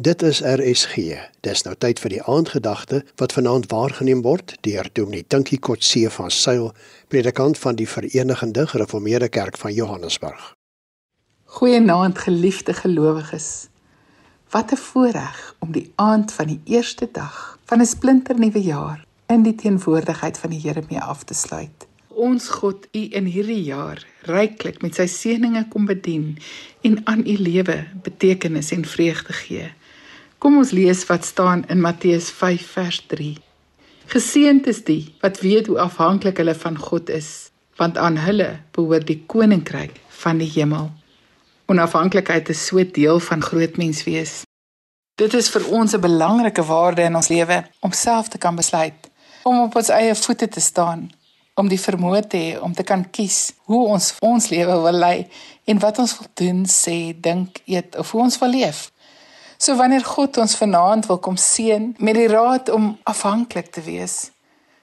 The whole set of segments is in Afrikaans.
Dit is RSG. Dis nou tyd vir die aandgedagte wat vanaand waargeneem word deur Dominee Tinkie Kotse van Sail, predikant van die Verenigde Gereformeerde Kerk van Johannesburg. Goeienaand geliefde gelowiges. Wat 'n voorreg om die aand van die eerste dag van 'n splinternuwe jaar in die teenwoordigheid van die Here mee af te sluit. Ons God, U in hierdie jaar ryklik met sy seënings kom bedien en aan U lewe betekenis en vreugde gee. Kom ons lees wat staan in Matteus 5 vers 3. Geseënd is die wat weet hoe afhanklik hulle van God is, want aan hulle behoort die koninkryk van die hemel. Onafhanklikheid is so deel van groot menswees. Dit is vir ons 'n belangrike waarde in ons lewe om self te kan besluit om op ons eie voete te staan, om die vermoë te hê om te kan kies hoe ons ons lewe wil lei en wat ons wil doen, sê, dink, eet of hoe ons wil leef. So wanneer God ons vanaand wil kom seën met die raad om afhanklik te wees,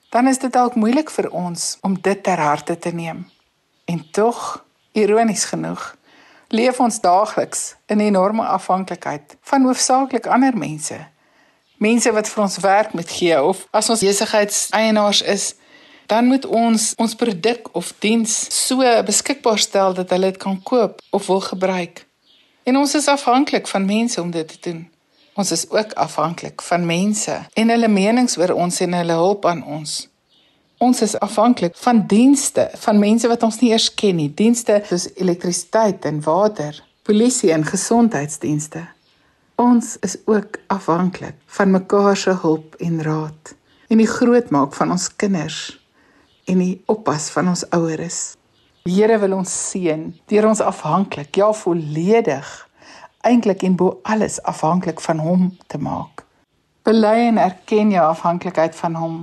dan is dit dalk moeilik vir ons om dit ter harte te neem. En tog, ironies genoeg, leef ons daagliks in enorme afhanklikheid van hoofsaaklik ander mense. Mense wat vir ons werk moet gee of as ons besigheidseienaars is, dan moet ons ons produk of diens so beskikbaar stel dat hulle dit kan koop of wil gebruik. En ons is afhanklik van mense om dit te doen. Ons is ook afhanklik van mense en hulle menings oor ons en hulle hulp aan ons. Ons is afhanklik van dienste, van mense wat ons nie eers ken nie, dienste soos elektrisiteit en water, polisie en gesondheidsdienste. Ons is ook afhanklik van mekaar se hulp en raad en die grootmaak van ons kinders en die oppas van ons ouers. Die Here wil ons seën deur ons afhanklik, ja volledig, eintlik en bo alles afhanklik van hom te maak. Bely en erken jou afhanklikheid van hom,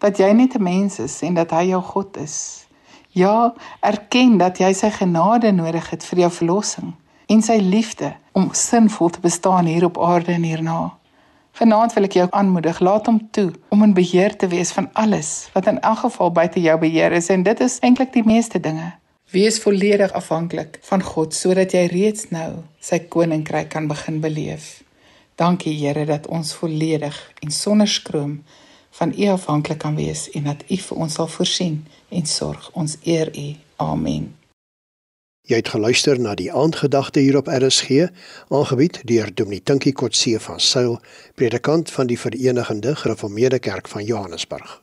dat jy net 'n mens is en dat hy jou God is. Ja, erken dat jy sy genade nodig het vir jou verlossing en sy liefde om sinvol te bestaan hier op aarde en hierna. Vanaand wil ek jou aanmoedig, laat hom toe om in beheer te wees van alles wat in elk geval buite jou beheer is en dit is eintlik die meeste dinge. Wees volledig afhanklik van God sodat jy reeds nou sy koninkryk kan begin beleef. Dankie Here dat ons volledig en sonder skroom van U afhanklik kan wees en dat U vir ons sal voorsien en sorg. Ons eer U. Amen. Jy het geluister na die aandgedagte hier op RSG, aangebied deur Dominee Tinkie Kotse van Sail, predikant van die Verenigde Gereformeerde Kerk van Johannesburg.